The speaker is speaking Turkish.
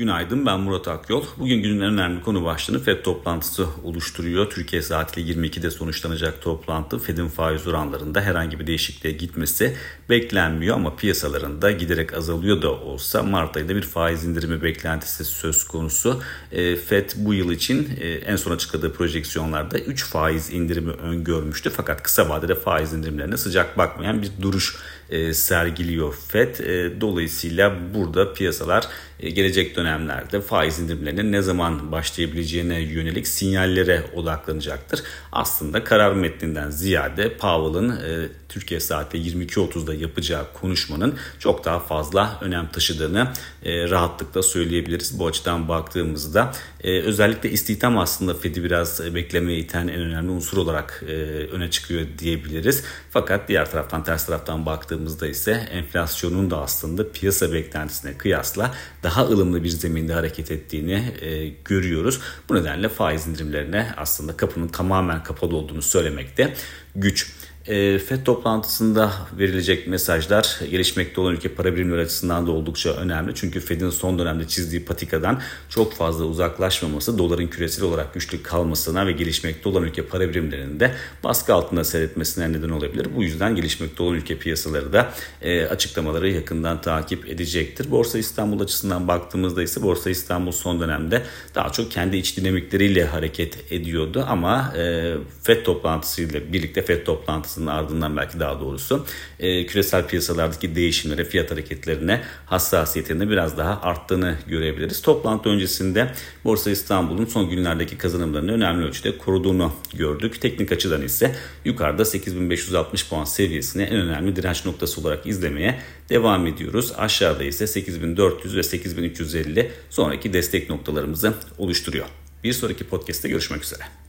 Günaydın ben Murat Akyol. Bugün günün en önemli konu başlığını FED toplantısı oluşturuyor. Türkiye saatiyle 22'de sonuçlanacak toplantı FED'in faiz oranlarında herhangi bir değişikliğe gitmesi beklenmiyor ama piyasalarında giderek azalıyor da olsa Mart ayında bir faiz indirimi beklentisi söz konusu. E, FED bu yıl için e, en son açıkladığı projeksiyonlarda 3 faiz indirimi öngörmüştü fakat kısa vadede faiz indirimlerine sıcak bakmayan bir duruş e, sergiliyor FED. Dolayısıyla burada piyasalar gelecek dönemlerde faiz indirimlerinin ne zaman başlayabileceğine yönelik sinyallere odaklanacaktır. Aslında karar metninden ziyade Powell'ın e, Türkiye saati 22.30'da yapacağı konuşmanın çok daha fazla önem taşıdığını e, rahatlıkla söyleyebiliriz. Bu açıdan baktığımızda e, özellikle istihdam aslında Fed'i biraz beklemeye iten en önemli unsur olarak e, öne çıkıyor diyebiliriz. Fakat diğer taraftan ters taraftan baktığımızda ise enflasyonun da aslında piyasa beklentisine kıyasla daha ılımlı bir zeminde hareket ettiğini e, görüyoruz. Bu nedenle faiz indirimlerine aslında kapının tamamen kapalı olduğunu söylemekte güç. E, FED toplantısında verilecek mesajlar gelişmekte olan ülke para birimleri açısından da oldukça önemli. Çünkü FED'in son dönemde çizdiği patikadan çok fazla uzaklaşmaması, doların küresel olarak güçlü kalmasına ve gelişmekte olan ülke para birimlerinin de baskı altında seyretmesine neden olabilir. Bu yüzden gelişmekte olan ülke piyasaları da e, açıklamaları yakından takip edecektir. Borsa İstanbul açısından baktığımızda ise Borsa İstanbul son dönemde daha çok kendi iç dinamikleriyle hareket ediyordu ama e, FED toplantısıyla birlikte FED toplantısı toplantısının ardından belki daha doğrusu e, küresel piyasalardaki değişimlere, fiyat hareketlerine hassasiyetinde biraz daha arttığını görebiliriz. Toplantı öncesinde Borsa İstanbul'un son günlerdeki kazanımlarını önemli ölçüde koruduğunu gördük. Teknik açıdan ise yukarıda 8560 puan seviyesini en önemli direnç noktası olarak izlemeye devam ediyoruz. Aşağıda ise 8400 ve 8350 sonraki destek noktalarımızı oluşturuyor. Bir sonraki podcast'te görüşmek üzere.